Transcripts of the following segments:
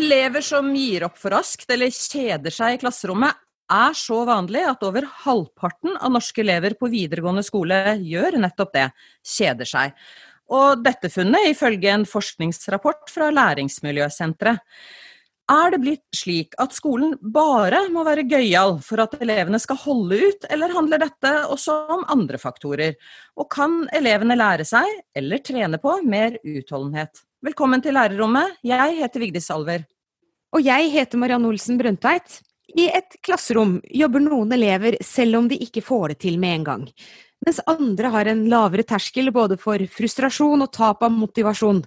Elever som gir opp for raskt eller kjeder seg i klasserommet, er så vanlig at over halvparten av norske elever på videregående skole gjør nettopp det, kjeder seg. Og dette funnet ifølge en forskningsrapport fra Læringsmiljøsenteret. Är det blivit slik att skolan bara må vara gøyal för att eleverna ska hålla ut, eller handlar detta också om andra faktorer? Och kan eleverna lära sig, eller träna på, mer uthållighet? Välkommen till lärarrummet. Jag heter Vigdis Alver. Och jag heter Marianne Olsen Brøndtveit. I ett klassrum jobbar några elever även om de inte får det till med en gång. Medan andra har en lavere terskel både för frustration och tap av motivation.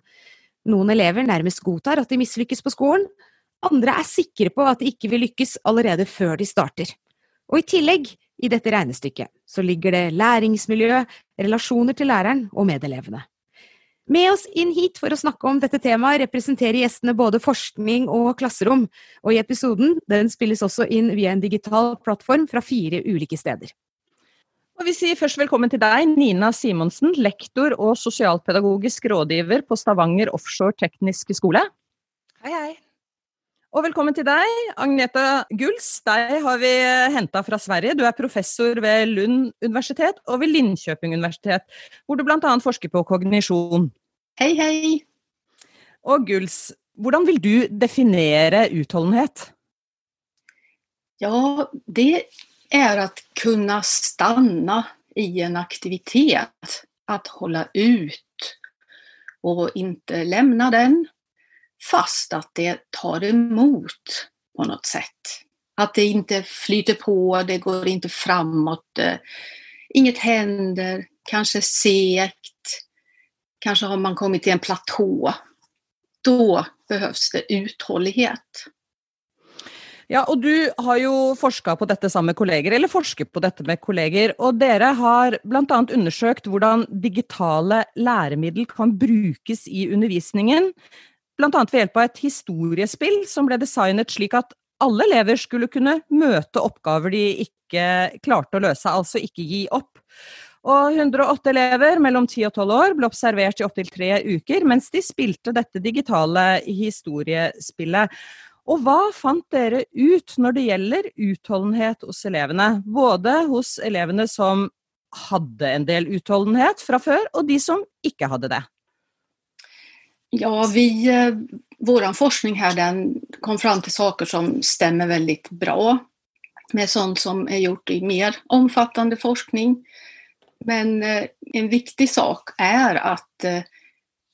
Några elever närmast godtar att de misslyckas på skolan, andre er sikre på at de ikke vil lykkes allerede før de starter. Og i tillegg, i dette regnestykket, så ligger det læringsmiljø, relasjoner til læreren og medelevene. Med oss inn hit for å snakke om dette temaet representerer gjestene både forskning og klasserom, og i episoden den spilles også inn via en digital plattform fra fire ulike steder. Og vi sier først velkommen til deg, Nina Simonsen, lektor og sosialpedagogisk rådgiver på Stavanger Offshore Tekniske Skole. Hei, hei. Og velkommen til deg, Agneta Guls. Deg har vi henta fra Sverige. Du er professor ved Lund universitet og ved Linköping universitet, hvor du bl.a. forsker på kognisjon. Hei, hei. Og Guls, hvordan vil du definere utholdenhet? Ja, det är att kunna stanna i en aktivitet, att hålla ut och inte lämna den fast att det tar emot på något sätt. Att det inte flyter på, det går inte framåt, eh, inget händer, kanske segt, kanske har man kommit till en platå. Då behövs det uthållighet. Ja, och du har ju forskat på detta sammen med kollegor. eller forskat på detta med kollegor och dere har bland annat undersökt hur digitala læremiddel kan brukes i undervisningen. Bl.a. ved hjelp av et historiespill som ble designet slik at alle elever skulle kunne møte oppgaver de ikke klarte å løse, altså ikke gi opp. Og 108 elever mellom 10 og 12 år ble observert i opptil tre uker mens de spilte dette digitale historiespillet. Og hva fant dere ut når det gjelder utholdenhet hos elevene? Både hos elevene som hadde en del utholdenhet fra før, og de som ikke hadde det. Ja, vi, eh, vår forskning här den kom fram till saker som stämmer väldigt bra med sånt som är gjort i mer omfattande forskning. Men eh, en viktig sak är att eh,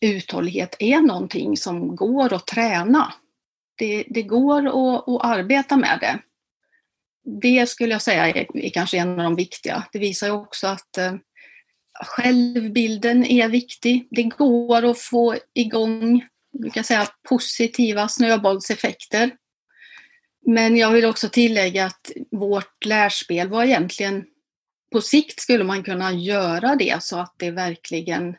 uthållighet är någonting som går att träna. Det, det går att, att, arbeta med det. Det skulle jag säga är, är kanske en av de viktiga. Det visar ju också att Självbilden är viktig. Det går att få igång brukar kan säga, positiva snöbollseffekter. Men jag vill också tillägga att vårt lärspel var egentligen på sikt skulle man kunna göra det så att det verkligen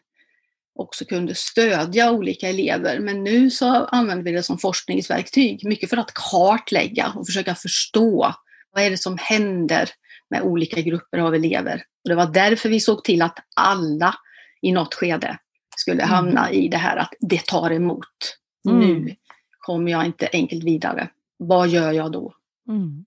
också kunde stödja olika elever. Men nu så använder vi det som forskningsverktyg, mycket för att kartlägga och försöka förstå vad är det som händer med olika grupper av elever. Och det var därför vi såg till att alla i något skede skulle mm. hamna i det här att det tar emot. Mm. Nu kommer jag inte enkelt vidare. Vad gör jag då? Mm.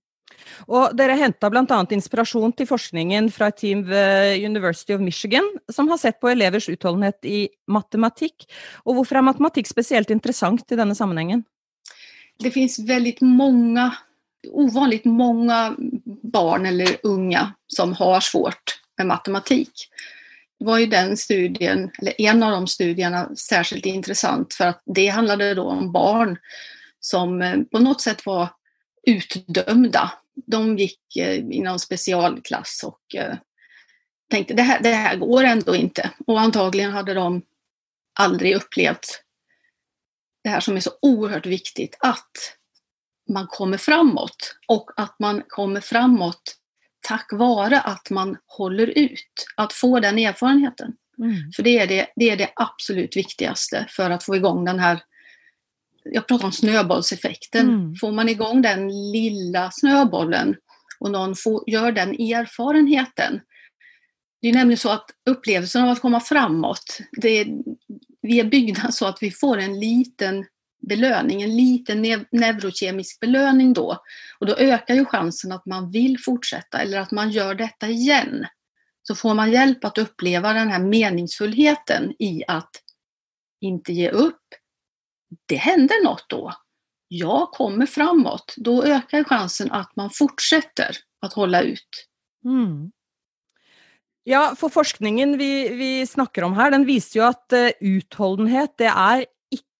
Og dere henta bl.a. inspirasjon til forskningen fra et team ved University of Michigan, som har sett på elevers utholdenhet i matematikk. Og hvorfor er matematikk spesielt interessant i denne sammenhengen? Det finns väldigt många ovanligt många barn eller unga som har svårt med matematik. Det var ju den studien, eller en av de studierna, särskilt intressant för att det handlade då om barn som eh, på något sätt var utdömda. De gick eh, i någon specialklass och eh, tänkte det här, det här går ändå inte. Och antagligen hade de aldrig upplevt det här som är så oerhört viktigt, att man kommer framåt och att man kommer framåt tack vare att man håller ut, att få den erfarenheten. Mm. För det är det, det är det absolut viktigaste för att få igång den här, jag pratar om snöbollseffekten. Mm. Får man igång den lilla snöbollen och någon får, gör den erfarenheten. Det är nämligen så att upplevelsen av att komma framåt, det, vi är byggda så att vi får en liten belöning, en liten neurokemisk belöning då. Och då ökar ju chansen att man vill fortsätta eller att man gör detta igen. Så får man hjälp att uppleva den här meningsfullheten i att inte ge upp. Det händer något då. Jag kommer framåt. Då ökar chansen att man fortsätter att hålla ut. Mm. Ja, för forskningen vi, vi snakker om här, den visar ju att eh, uh, utholdenhet det är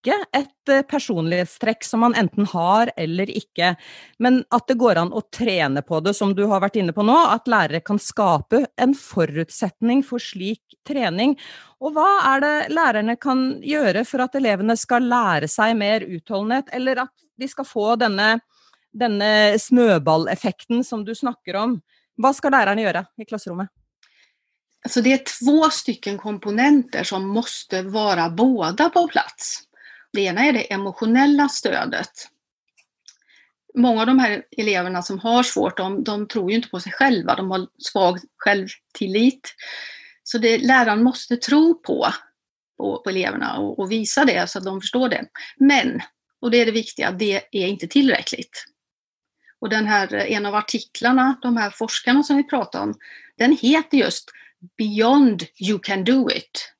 ikke et eh, personlighetstrekk som man enten har eller ikke, men at det går an å trene på det, som du har vært inne på nå, at lærere kan skape en forutsetning for slik trening. Og hva er det lærerne kan gjøre for at elevene skal lære seg mer utholdenhet, eller at de skal få denne, denne snøballeffekten som du snakker om? Vad ska lärarna göra i klassrummet? Alltså det är två stycken komponenter som måste vara båda på plats. Det ena är det emotionella stödet. Många av de här eleverna som har svårt, de, de tror ju inte på sig själva, de har svag självtillit. Så det, läraren måste tro på, på, på eleverna och, och, visa det så att de förstår det. Men, och det är det viktiga, det är inte tillräckligt. Och den här, en av artiklarna, de här forskarna som vi pratade om, den heter just Beyond you can do it.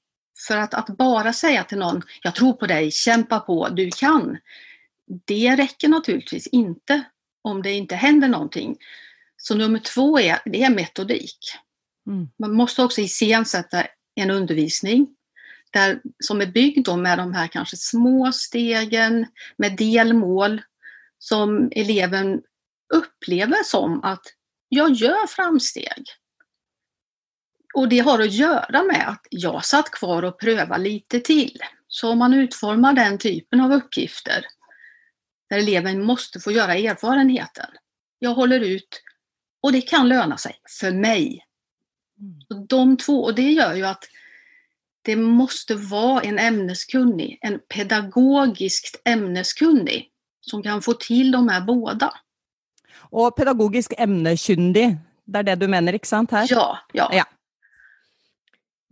För att, att bara säga till någon, jag tror på dig, kämpa på, du kan. Det räcker naturligtvis inte om det inte händer någonting. Så nummer två är, det är metodik. Mm. Man måste också iscensätta en undervisning där, som är byggd med de här kanske små stegen, med delmål som eleven upplever som att jag gör framsteg. Och det har att göra med att jag satt kvar och prövade lite till. Så om man utformar den typen av uppgifter där eleven måste få göra erfarenheten. Jag håller ut och det kan löna sig för mig. Och de två, och det gör ju att det måste vara en ämneskunnig, en pedagogiskt ämneskunnig som kan få till de här båda. Och pedagogisk ämneskyndig, det är det du menar, inte sant? Här? Ja, ja. ja.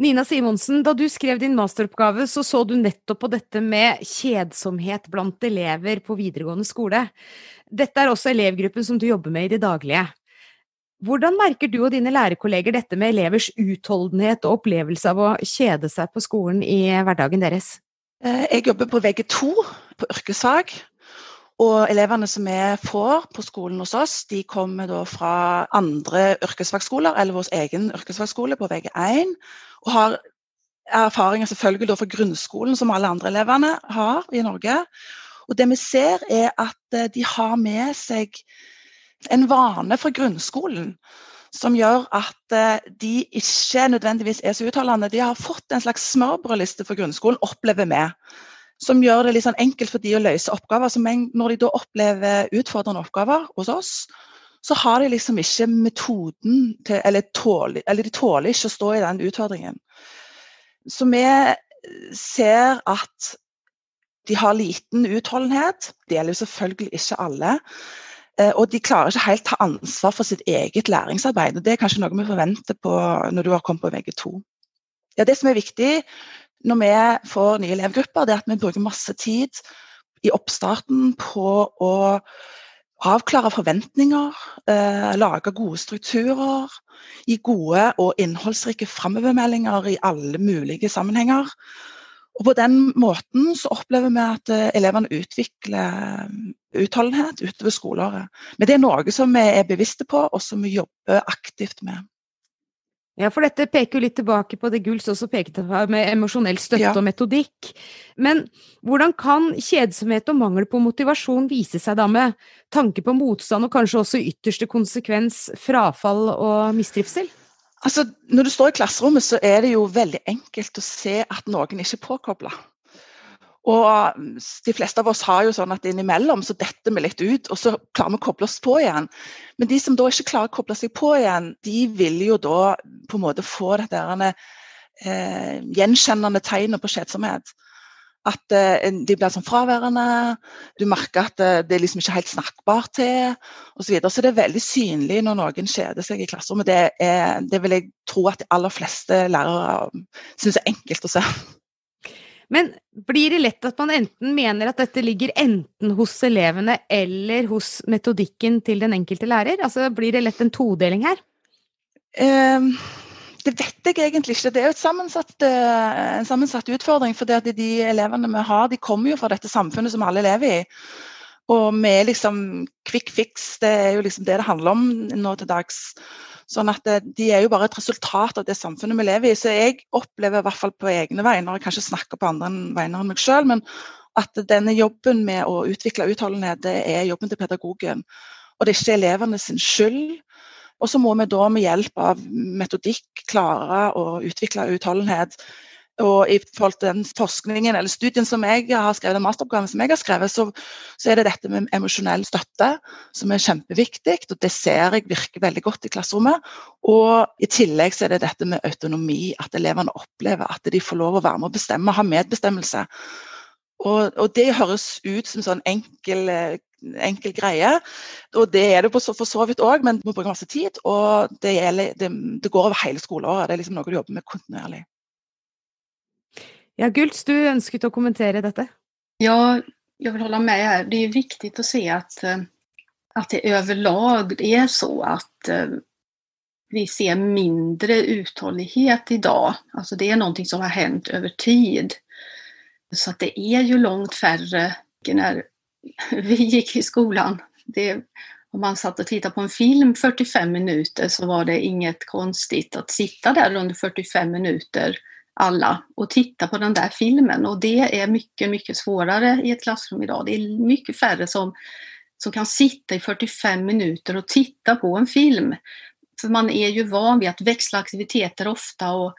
Nina Simonsen, da du skrev din masteroppgave, så så du nettopp på dette med kjedsomhet blant elever på videregående skole. Dette er også elevgruppen som du jobber med i det daglige. Hvordan merker du og dine lærerkolleger dette med elevers utholdenhet og opplevelse av å kjede seg på skolen i hverdagen deres? Jag jeg jobber på VG2 på yrkesfag. Og elevene som vi får på skolen hos oss, de kommer da fra andre yrkesfagskoler eller vår egen yrkesfagskole på VG1 og har erfaringer selvfølgelig da fra grunnskolen, som alle andre elevene har i Norge. Og det vi ser, er at eh, de har med seg en vane fra grunnskolen som gjør at eh, de ikke nødvendigvis er så utholdende. De har fått en slags smørbrødliste for grunnskolen, opplever vi. Som gjør det litt sånn enkelt for de å løse oppgaver. Så når de da opplever utfordrende oppgaver hos oss, så har de liksom ikke metoden til Eller, tål, eller de tåler ikke å stå i den utfordringen. Så vi ser at de har liten utholdenhet. Det gjelder jo selvfølgelig ikke alle. Eh, og de klarer ikke helt ta ansvar for sitt eget læringsarbeid. og Det er kanskje noe vi forventer på når du har kommet på VG2. Ja, det som er viktig når vi får nye elevgrupper, det er at vi bruker masse tid i oppstarten på å avklare forventninger, eh, lage gode strukturer, gi gode og innholdsrike framovermeldinger i alle mulige sammenhenger. Og På den måten så opplever vi at eh, elevene utvikler eh, utholdenhet utover skoleåret. Men det er noe som vi er bevisste på, og som vi jobber aktivt med. Ja, for dette peker jo litt tilbake på det Guls også pekte på med emosjonell støtte ja. og metodikk. Men hvordan kan kjedsomhet og mangel på motivasjon vise seg da med tanke på motstand og kanskje også i ytterste konsekvens frafall og mistrivsel? Altså, når du står i klasserommet, så er det jo veldig enkelt å se at noen ikke er påkobla. Og mm, de fleste av oss har jo sånn at innimellom så detter vi litt ut, og så klarer vi å koble oss på igjen. Men de som da ikke klarer å koble seg på igjen, de vil jo da på en måte få dette eh, gjenkjennende tegnet på kjedsomhet. At eh, de blir sånn fraværende. Du merker at eh, det er liksom ikke helt snakkbart til osv. Så, videre. så det er veldig synlig når noen kjeder seg i klasserommet. Det, er, det vil jeg tro at de aller fleste lærere mm, syns er enkelt å se. Men blir det lätt att man enten mener att detta ligger enten hos eleverna eller hos metodikken till den enkelte lærer? Altså Blir det lätt en todeling här? Um det vet jeg egentlig ikke. Det er jo sammensatt, eh, en sammensatt utfordring. For de elevene vi har, de kommer jo fra dette samfunnet som alle lever i. Og med liksom quick fix, det er jo liksom det det handler om nå til dags. Sånn at eh, De er jo bare et resultat av det samfunnet vi lever i. Så jeg opplever i hvert fall på egne vegne, jeg kan ikke snakke på andre vegne enn meg sjøl, men at denne jobben med å utvikle utholdenhet, det er jobben til pedagogen. Og det er ikke elevene sin skyld. Og så må vi da med hjelp av metodikk klare å utvikle utholdenhet. Og i forhold til den forskningen eller studien som jeg har skrevet, den masteroppgaven som jeg har skrevet, så, så er det dette med emosjonell støtte som er kjempeviktig. og Det ser jeg virker veldig godt i klasserommet. Og i tillegg så er det dette med autonomi, at elevene opplever at de får lov å være med og bestemme, ha medbestemmelse. Og, og, det høres ut som en sånn enkel enkel greie. Og det er det for så vidt òg, men du må bruke masse tid. Og det, gjelder, det, det, går over hele skoleåret. Det er liksom noe du jobber med kontinuerlig. Ja, Gults, du önskade att kommentera detta. Ja, jag vill hålla med her. Det är viktigt att se att, eh, att det överlag är så att eh, vi ser mindre uthållighet idag. Alltså det är någonting som har hänt över tid. Så att det är ju långt färre. När vi gick i skolan. Det, om man satt och tittade på en film 45 minuter så var det inget konstigt att sitta där under 45 minuter alla och titta på den där filmen och det är mycket, mycket svårare i ett klassrum idag. Det är mycket färre som, som kan sitta i 45 minuter och titta på en film. För man är ju van vid att växla aktiviteter ofta och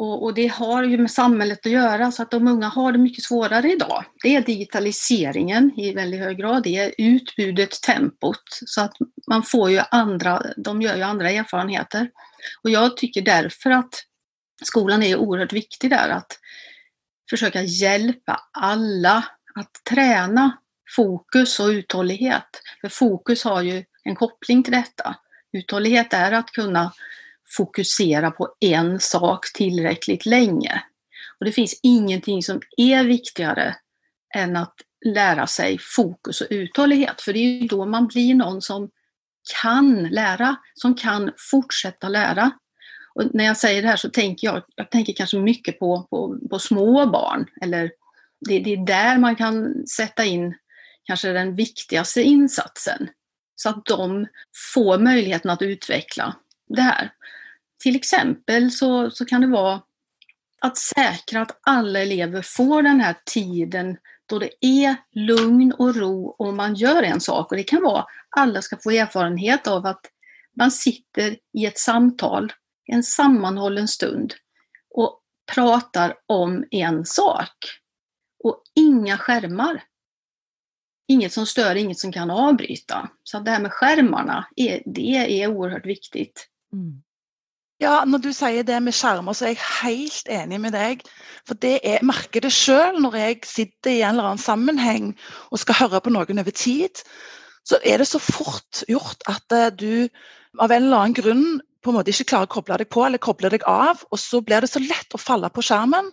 och, och, det har ju med samhället att göra så att de unga har det mycket svårare idag. Det är digitaliseringen i väldigt hög grad, det är utbudet, tempot. Så att man får ju andra, de gör ju andra erfarenheter. Och jag tycker därför att skolan är oerhört viktig där att försöka hjälpa alla att träna fokus och uthållighet. För fokus har ju en koppling till detta. Uthållighet är att kunna fokusera på en sak tillräckligt länge. Och det finns ingenting som är viktigare än att lära sig fokus och uthållighet. För det är ju då man blir någon som kan lära, som kan fortsätta lära. Och när jag säger det här så tänker jag, jag tänker kanske mycket på, på, på små barn. Eller det, det är där man kan sätta in kanske den viktigaste insatsen. Så att de får möjligheten att utveckla det här. Till exempel så, så kan det vara att säkra att alla elever får den här tiden då det är lugn och ro och man gör en sak. Och det kan vara att alla ska få erfarenhet av att man sitter i ett samtal, en sammanhållen stund och pratar om en sak. Och inga skärmar. Inget som stör, inget som kan avbryta. Så det här med skärmarna, är, det är oerhört viktigt. Mm. Ja, Når du sier det med skjermer, så er jeg helt enig med deg. For det er, merker det sjøl når jeg sitter i en eller annen sammenheng og skal høre på noen over tid. Så er det så fort gjort at eh, du av en eller annen grunn på en måte ikke klarer å koble deg på eller koble deg av. Og så blir det så lett å falle på skjermen.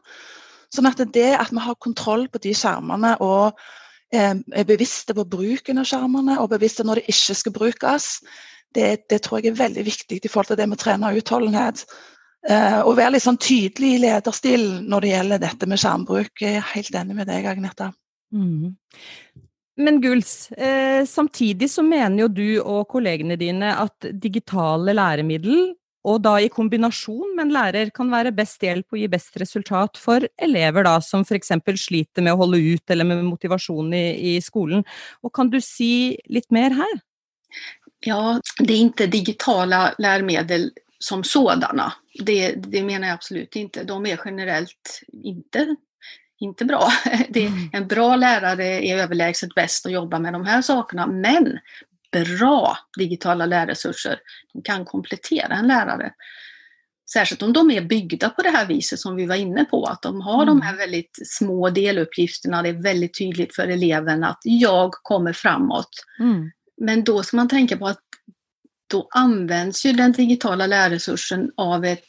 Sånn at det at vi har kontroll på de skjermene og eh, er bevisste på bruken av skjermene og bevisste når det ikke skal brukes, det, det, tror jeg er veldig viktig i forhold til det med eh, å trene utholdenhet. Uh, og være litt sånn tydelig i lederstil når det gjelder dette med skjermbruk. Jeg er helt enig med deg, Agneta. Mm. Men Guls, eh, samtidig så mener jo du og kollegene dine at digitale læremiddel, og da i kombinasjon med en lærer, kan være best hjelp og gi best resultat for elever da, som f.eks. sliter med å holde ut eller med motivasjon i, i skolen. Og kan du si litt mer her? Ja, det är inte digitala läromedel som sådana. Det, det menar jag absolut inte. De är generellt inte, inte bra. Det, mm. en bra lärare är överlägset bäst att jobba med de här sakerna, men bra digitala lärresurser kan komplettera en lärare. Särskilt om de är byggda på det här viset som vi var inne på, att de har mm. de här väldigt små deluppgifterna. Det är väldigt tydligt för eleven att jag kommer framåt. Mm. Men då ska man tänka på att då används ju den digitala lärresursen av ett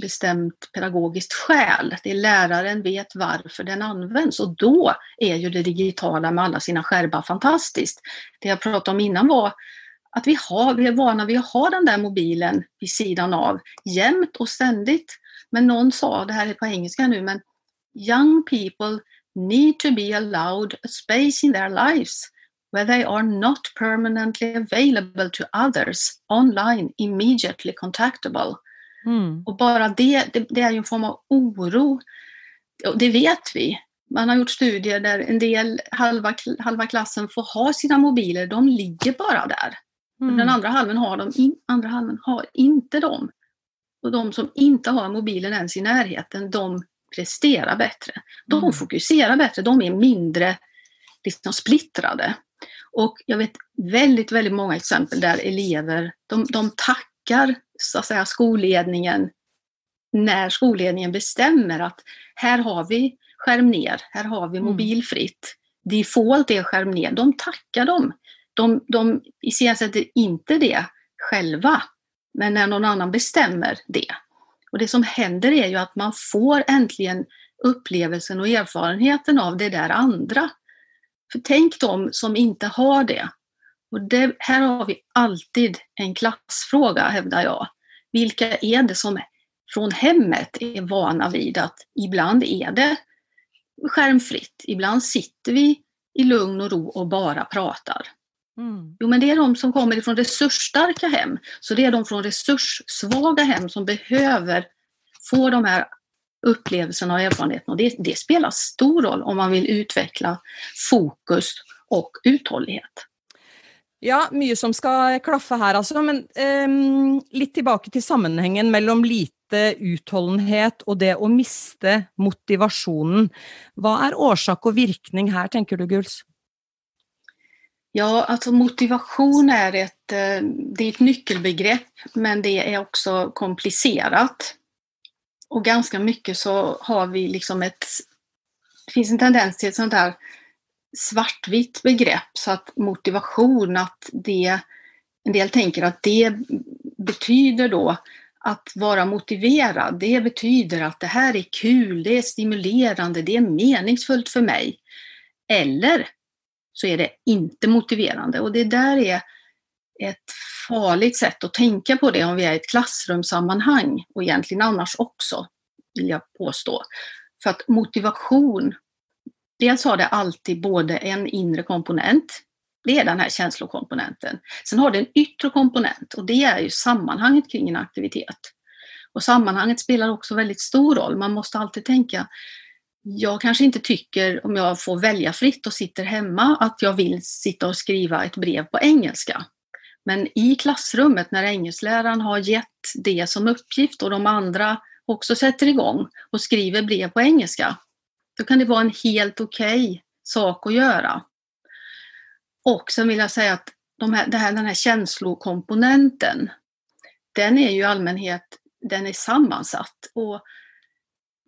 bestämt pedagogiskt skäl. Det är läraren vet varför den används och då är ju det digitala med alla sina skärmar fantastiskt. Det jag pratade om innan var att vi, har, vi är vana vid att ha den där mobilen vid sidan av jämt och ständigt. Men någon sa, det här är på engelska nu, men young people need to be allowed a space in their lives where they are not permanently available to others online immediately contactable. Mm. Och bara det, det, det, är ju en form av oro. Och det vet vi. Man har gjort studier där en del, halva, halva klassen får ha sina mobiler, de ligger bara där. Mm. Den andra halvan har de, in, andra halvan har inte dem. Och de som inte har mobilen ens i närheten, de presterar bättre. De mm. fokuserar bättre, de är mindre liksom splittrade. Och jag vet väldigt, väldigt många exempel där elever, de, de tackar så att säga, skolledningen när skolledningen bestämmer att här har vi skärm ner, här har vi mm. mobilfritt. Default är skärm ner. De tackar dem de, de iscensätter inte det själva, men när någon annan bestämmer det. Och det som händer är ju att man får äntligen upplevelsen och erfarenheten av det där andra. För tänk de som inte har det. Och det, här har vi alltid en klassfråga, hävdar jag. Vilka är det som från hemmet är vana vid att ibland är det skärmfritt, ibland sitter vi i lugn och ro och bara pratar. Mm. Jo, men det är de som kommer ifrån resursstarka hem. Så det är de från resurssvaga hem som behöver få de här upplevelserna och erfarenheterna. Och det, det spelar stor roll om man vill utveckla fokus och uthållighet. Ja, mycket som ska klaffa här alltså, men um, lite tillbaka till sammanhangen mellan lite uthållighet och det att mista motivationen. Vad är orsak och virkning här, tänker du Guls? Ja, alltså motivation är ett, eh, det är ett nyckelbegrepp men det är också komplicerat. Och ganska mycket så har vi liksom ett, det finns en tendens till ett sånt där svartvitt begrepp så att motivation, att det, en del tänker att det betyder då att vara motiverad, det betyder att det här är kul, det är stimulerande, det är meningsfullt för mig. Eller så är det inte motiverande. Och det där är ett farligt sätt att tänka på det om vi är i ett klassrumssammanhang och egentligen annars också, vill jag påstå. För att motivation, dels har det alltid både en inre komponent, det är den här känslokomponenten. Sen har det en yttre komponent och det är ju sammanhanget kring en aktivitet. Och sammanhanget spelar också väldigt stor roll. Man måste alltid tänka, jag kanske inte tycker, om jag får välja fritt och sitter hemma, att jag vill sitta och skriva ett brev på engelska. Men i klassrummet när engelskläraren har gett det som uppgift och de andra också sätter igång och skriver brev på engelska, då kan det vara en helt okej okay sak att göra. Och sen vill jag säga att de här, det här, den här känslokomponenten, den är ju i allmänhet den är sammansatt. Och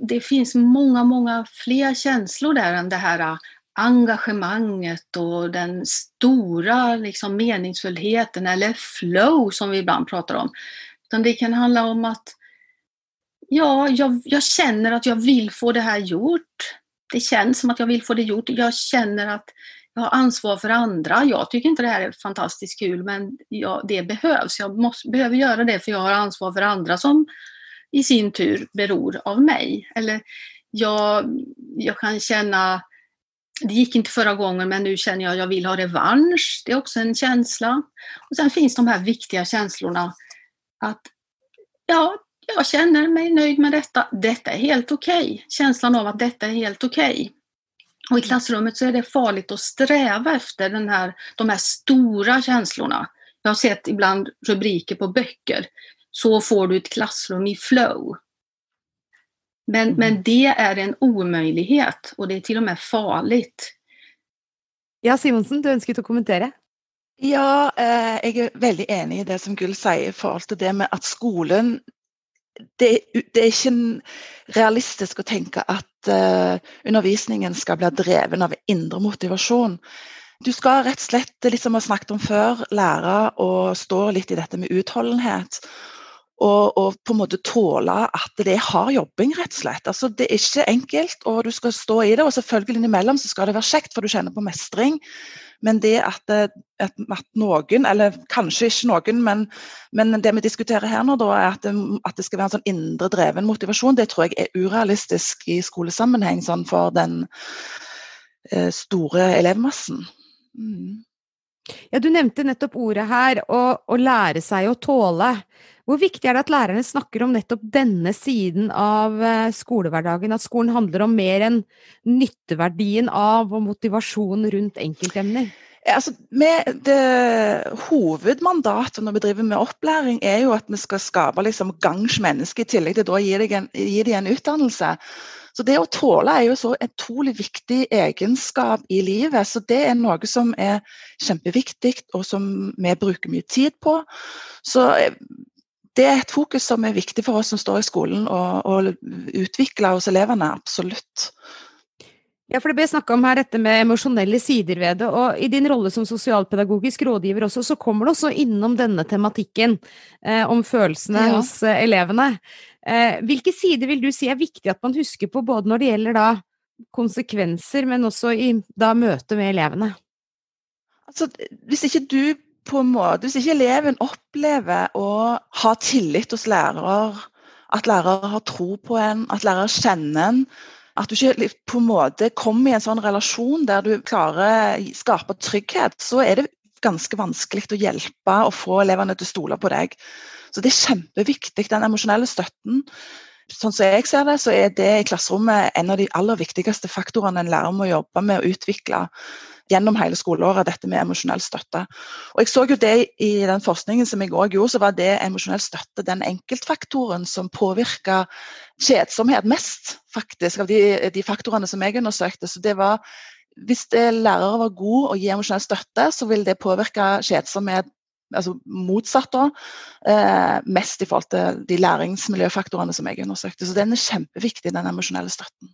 det finns många, många fler känslor där än det här engagemanget och den stora liksom, meningsfullheten eller flow som vi ibland pratar om. Utan det kan handla om att ja, jag, jag känner att jag vill få det här gjort. Det känns som att jag vill få det gjort. Jag känner att jag har ansvar för andra. Jag tycker inte det här är fantastiskt kul men ja, det behövs. Jag måste, behöver göra det för jag har ansvar för andra som i sin tur beror av mig. Eller jag, jag kan känna, det gick inte förra gången men nu känner jag att jag vill ha revansch. Det är också en känsla. Och sen finns de här viktiga känslorna att ja, jag känner mig nöjd med detta. Detta är helt okej. Okay. Känslan av att detta är helt okej. Okay. Och i klassrummet så är det farligt att sträva efter den här, de här stora känslorna. Jag har sett ibland rubriker på böcker så får du ett klassrum i flow. Men, mm. men det är en omöjlighet och det är till och med farligt. Ja, Simonsen, du önskar att kommentera? Ja, eh, jag är väldigt enig i det som Gull säger för allt det med att skolan det, det, er ikke realistisk å tenke at uh, eh, undervisningen skal bli dreven av indre motivasjon. Du skal rett og slett, litt som vi har snakket om før, lære å stå litt i dette med utholdenhet. Og, og, på en måte tåle at det er hard jobbing, rett og slett. Altså, det er ikke enkelt, og du skal stå i det. Og selvfølgelig innimellom så skal det være kjekt, for du kjenner på mestring. Men det at, eh, at, at noen, eller kanskje ikke noen, men, men, det vi diskuterer her nå, da, er at mm, det, at det, skal være en sånn indre dreven motivasjon, det tror jeg er urealistisk i skolesammenheng sånn for den eh, store elevmassen. Mm. Ja, Du nevnte nettopp ordet her, å, å, lære seg å tåle. Hvor viktig er det at lærerne snakker om nettopp denne siden av skolvardagen? skolehverdagen? At skolen handler om mer enn nytteverdien av og runt rundt enkeltemner? Altså, det, hovedmandatet når vi driver med opplæring, er jo at vi skal skape liksom, gangs menneske, i tillegg til å gi dem en utdannelse. Så det å tåle er jo så utrolig viktig egenskap i livet. Så det er noe som er kjempeviktig, og som vi bruker mye tid på. Så eh, det er et fokus som er viktig for oss som står i skolen, å utvikle hos elevene. Absolutt. Ja, for Det ble snakka om her dette med emosjonelle sider ved det. og I din rolle som sosialpedagogisk rådgiver også, så kommer du også innom denne tematikken eh, om følelsene ja. hos eh, elevene. Eh, hvilke sider vil du si er viktig at man husker på, både når det gjelder da konsekvenser, men også i da møtet med elevene? Altså, hvis ikke du på en måte, hvis ikke eleven opplever å ha tillit hos lærer, at lærer har tro på en, at lærer kjenner en, at du ikke på en måte kommer i en sånn relasjon der du klarer å skape trygghet, så er det ganske vanskelig å hjelpe og få elevene til å stole på deg. Så det er kjempeviktig, den emosjonelle støtten. Sånn som jeg ser det, så er det i klasserommet en av de aller viktigste faktorene en lærer må jobbe med å utvikle gjennom hele skoleåret, dette med emosjonell støtte. Og jeg så jo det I den forskningen som jeg også gjorde, så var det emosjonell støtte den enkeltfaktoren som påvirka kjedsomhet mest, faktisk, av de, de, faktorene som jeg undersøkte. Så det var hvis lærere var gode og gi emosjonell støtte, så vil det påvirke kjedsomhet altså motsatt da, eh, mest i forhold til de læringsmiljøfaktorene som jeg undersøkte. Så den er kjempeviktig, den emosjonelle støtten.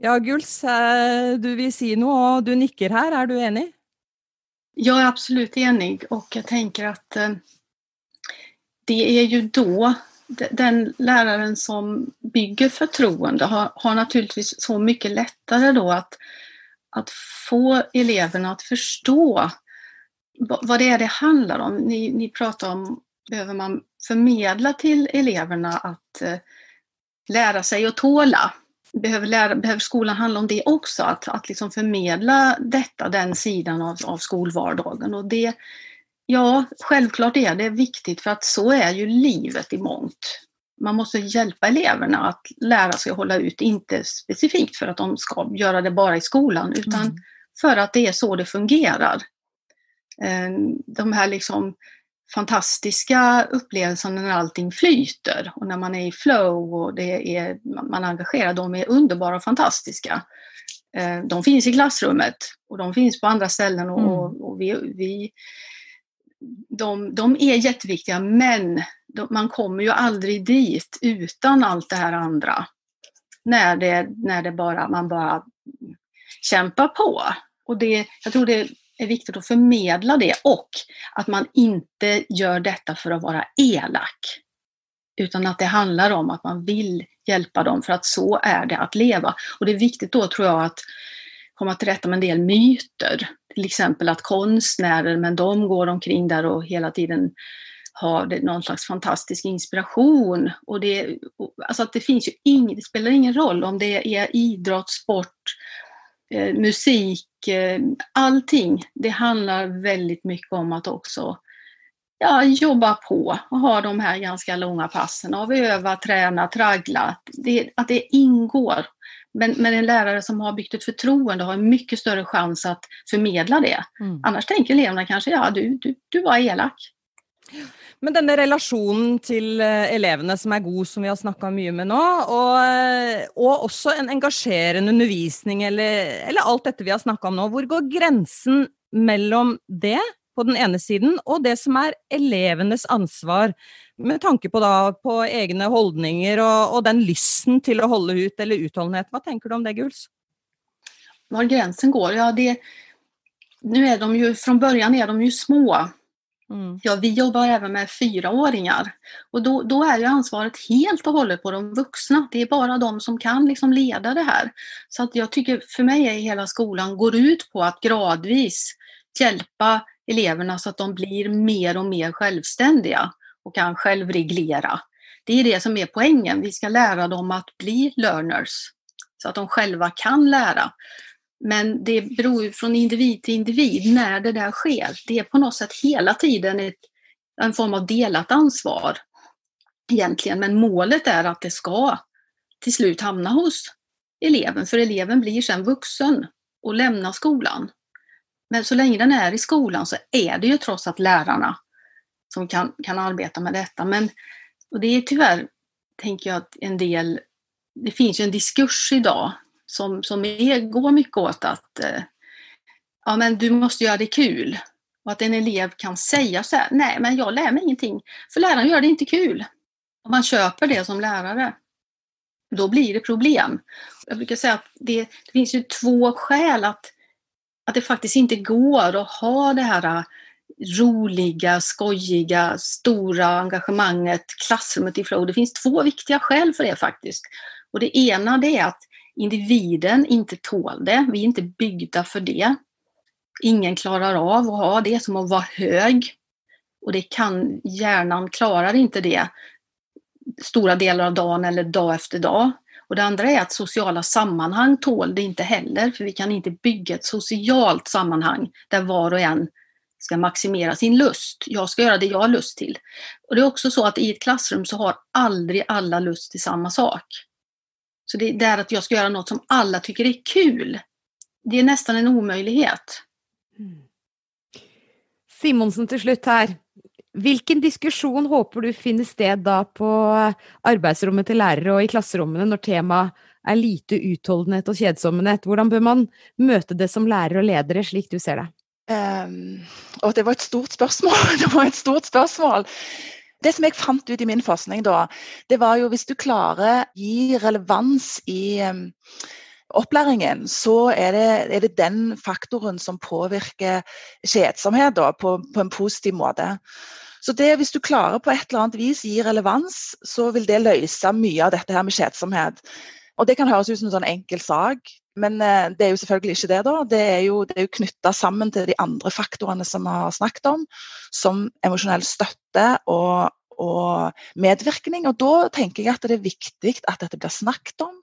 Ja, Guls, eh, du vil si noe, og du nikker her. Er du enig? Jag är absolut enig och jag tänker att eh, det är ju då den läraren som bygger förtroende har, har naturligtvis så mycket lättare då att, att få eleverna att förstå vad det är det handlar om. Ni, ni pratar om, behöver man förmedla till eleverna att eh, lära sig att tåla? behöver, lära, behöver skolan handla om det också, att, att liksom förmedla detta, den sidan av, av skolvardagen. Och det, ja, självklart är det viktigt för att så är ju livet i mångt. Man måste hjälpa eleverna att lära sig att hålla ut, inte specifikt för att de ska göra det bara i skolan, utan mm. för att det är så det fungerar. Eh, de här liksom fantastiska upplevelser när allting flyter och när man är i flow och det är, man engagerar. De är underbara och fantastiska. Eh, de finns i klassrummet och de finns på andra ställen och, mm. och vi, vi, de, de är jätteviktiga men de, man kommer ju aldrig dit utan allt det här andra. När det, när det bara, man bara kämpar på. Och det, jag tror det är viktigt att förmedla det och att man inte gör detta för att vara elak. Utan att det handlar om att man vill hjälpa dem för att så är det att leva. Och det är viktigt då tror jag att komma till rätta med en del myter. Till exempel att konstnärer, men de går omkring där och hela tiden har någon slags fantastisk inspiration. Och det, alltså att det finns ju ing, det spelar ingen roll om det är idrott, sport, eh, musik, eh, allting. Det handlar väldigt mycket om att också ja, jobba på och ha de här ganska långa passen av öva, träna, traggla. Det, att det ingår. Men, men en lärare som har byggt ett förtroende har en mycket större chans att förmedla det. Mm. Annars tänker eleverna kanske, ja du, du, du var elak. Men denne relasjonen til eh, elevene som er god, som vi har snakka mye med nå, og, eh, og, også en engasjerende undervisning, eller, eller alt dette vi har snakka om nå, hvor går grensen mellom det på den ene siden, og det som er elevenes ansvar, med tanke på, da, på egne holdninger og, og, den lysten til å holde ut, eller utholdenhet. Hva tenker du om det, Guls? Var gränsen går? Ja, det, nu är de ju, från början är de ju små. Mm. Ja, vi jobbar även med fyraåringar och då, då är ju ansvaret helt och hållet på de vuxna. Det är bara de som kan liksom leda det här. Så att jag tycker, för mig är hela skolan går ut på att gradvis hjälpa eleverna så att de blir mer och mer självständiga och kan självreglera. Det är det som är poängen. Vi ska lära dem att bli learners så att de själva kan lära. Men det beror ju från individ till individ när det där sker. Det är på något sätt hela tiden ett, en form av delat ansvar egentligen. Men målet är att det ska till slut hamna hos eleven, för eleven blir sen vuxen och lämnar skolan. Men så länge den är i skolan så är det ju trots allt lärarna som kan, kan arbeta med detta. Men, och det är tyvärr, tänker jag, att en del, det finns ju en diskurs idag som, som är, går mycket åt att eh, ja, men du måste göra det kul. Och att en elev kan säga så här, nej men jag lär mig ingenting, för läraren gör det inte kul. Om man köper det som lärare, då blir det problem. Jag brukar säga att det, det finns ju två skäl att, att det faktiskt inte går att ha det här eh, roliga, skojiga, stora engagemanget, klassrummet i flow. Det finns två viktiga skäl för det faktiskt. Och det ena det är att individen inte tål det. Vi är inte byggda för det. Ingen klarar av att ha det som att vara hög. Och det kan, hjärnan klarar inte det stora delar av dagen eller dag efter dag. Och det andra är att sociala sammanhang tål det inte heller, för vi kan inte bygga ett socialt sammanhang där var och en ska maximera sin lust. Jag ska göra det jag har lust till. Och det är också så att i ett klassrum så har aldrig alla lust till samma sak. Så det är där att jag ska göra något som alla tycker är kul. Det är nästan en omöjlighet. Mm. Simonsen till slut här. Vilken diskussion hoppas du finner sted då på arbetsrummet till lärare och i klassrummen när temat är lite uthållenhet och kedsomhet? Hur bör man möta det som lärare och ledare, slik du ser det? Um, och det var ett stort spörsmål. Det var ett stort spörsmål. Det som jeg fant ut i min forskning, da, det var jo hvis du klarer å gi relevans i eh, opplæringen, så er det, er det, den faktoren som påvirker kjedsomhet da, på, på, en positiv måte. Så det, hvis du klarer på et eller annet vis gi relevans, så vil det løse mye av dette her med kjedsomhet. Og Det kan høres ut som en sånn enkel sak, men eh, det er jo selvfølgelig ikke det. da. Det er jo, det jo knytta sammen til de andre faktorene som vi har snakket om, som emosjonell støtte og, og, medvirkning. Og Da tenker jeg at det er viktig at dette blir snakket om.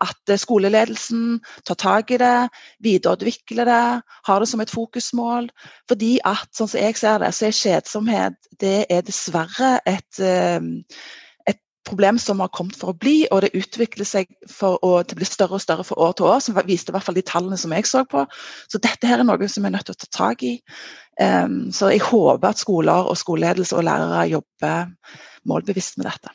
At eh, skoleledelsen tar tak i det, videreutvikler det, har det som et fokusmål. Fordi at, sånn som jeg ser det, så er kjedsomhet det er dessverre et eh, problem som har kommet for å bli, og det utvikler seg for å det blir større og større fra år til år, som viste i hvert fall de tallene som jeg så på. Så dette her er noe som vi er nødt til å ta tak i. Um, så jeg håper at skoler og skoleledelse og lærere jobber målbevisst med dette.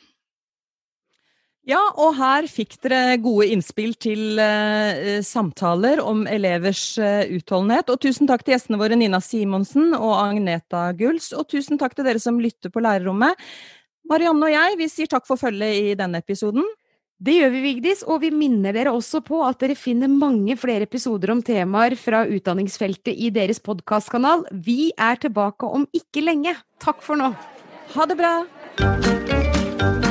Ja, og her fikk dere gode innspill til uh, samtaler om elevers uh, utholdenhet. Og tusen takk til gjestene våre Nina Simonsen og Agneta Guls. Og tusen takk til dere som lytter på lærerrommet. Marianne og jeg vi sier takk for følget i denne episoden. Det gjør vi, Vigdis, og vi minner dere også på at dere finner mange flere episoder om temaer fra utdanningsfeltet i deres podkastkanal. Vi er tilbake om ikke lenge. Takk for nå. Ha det bra!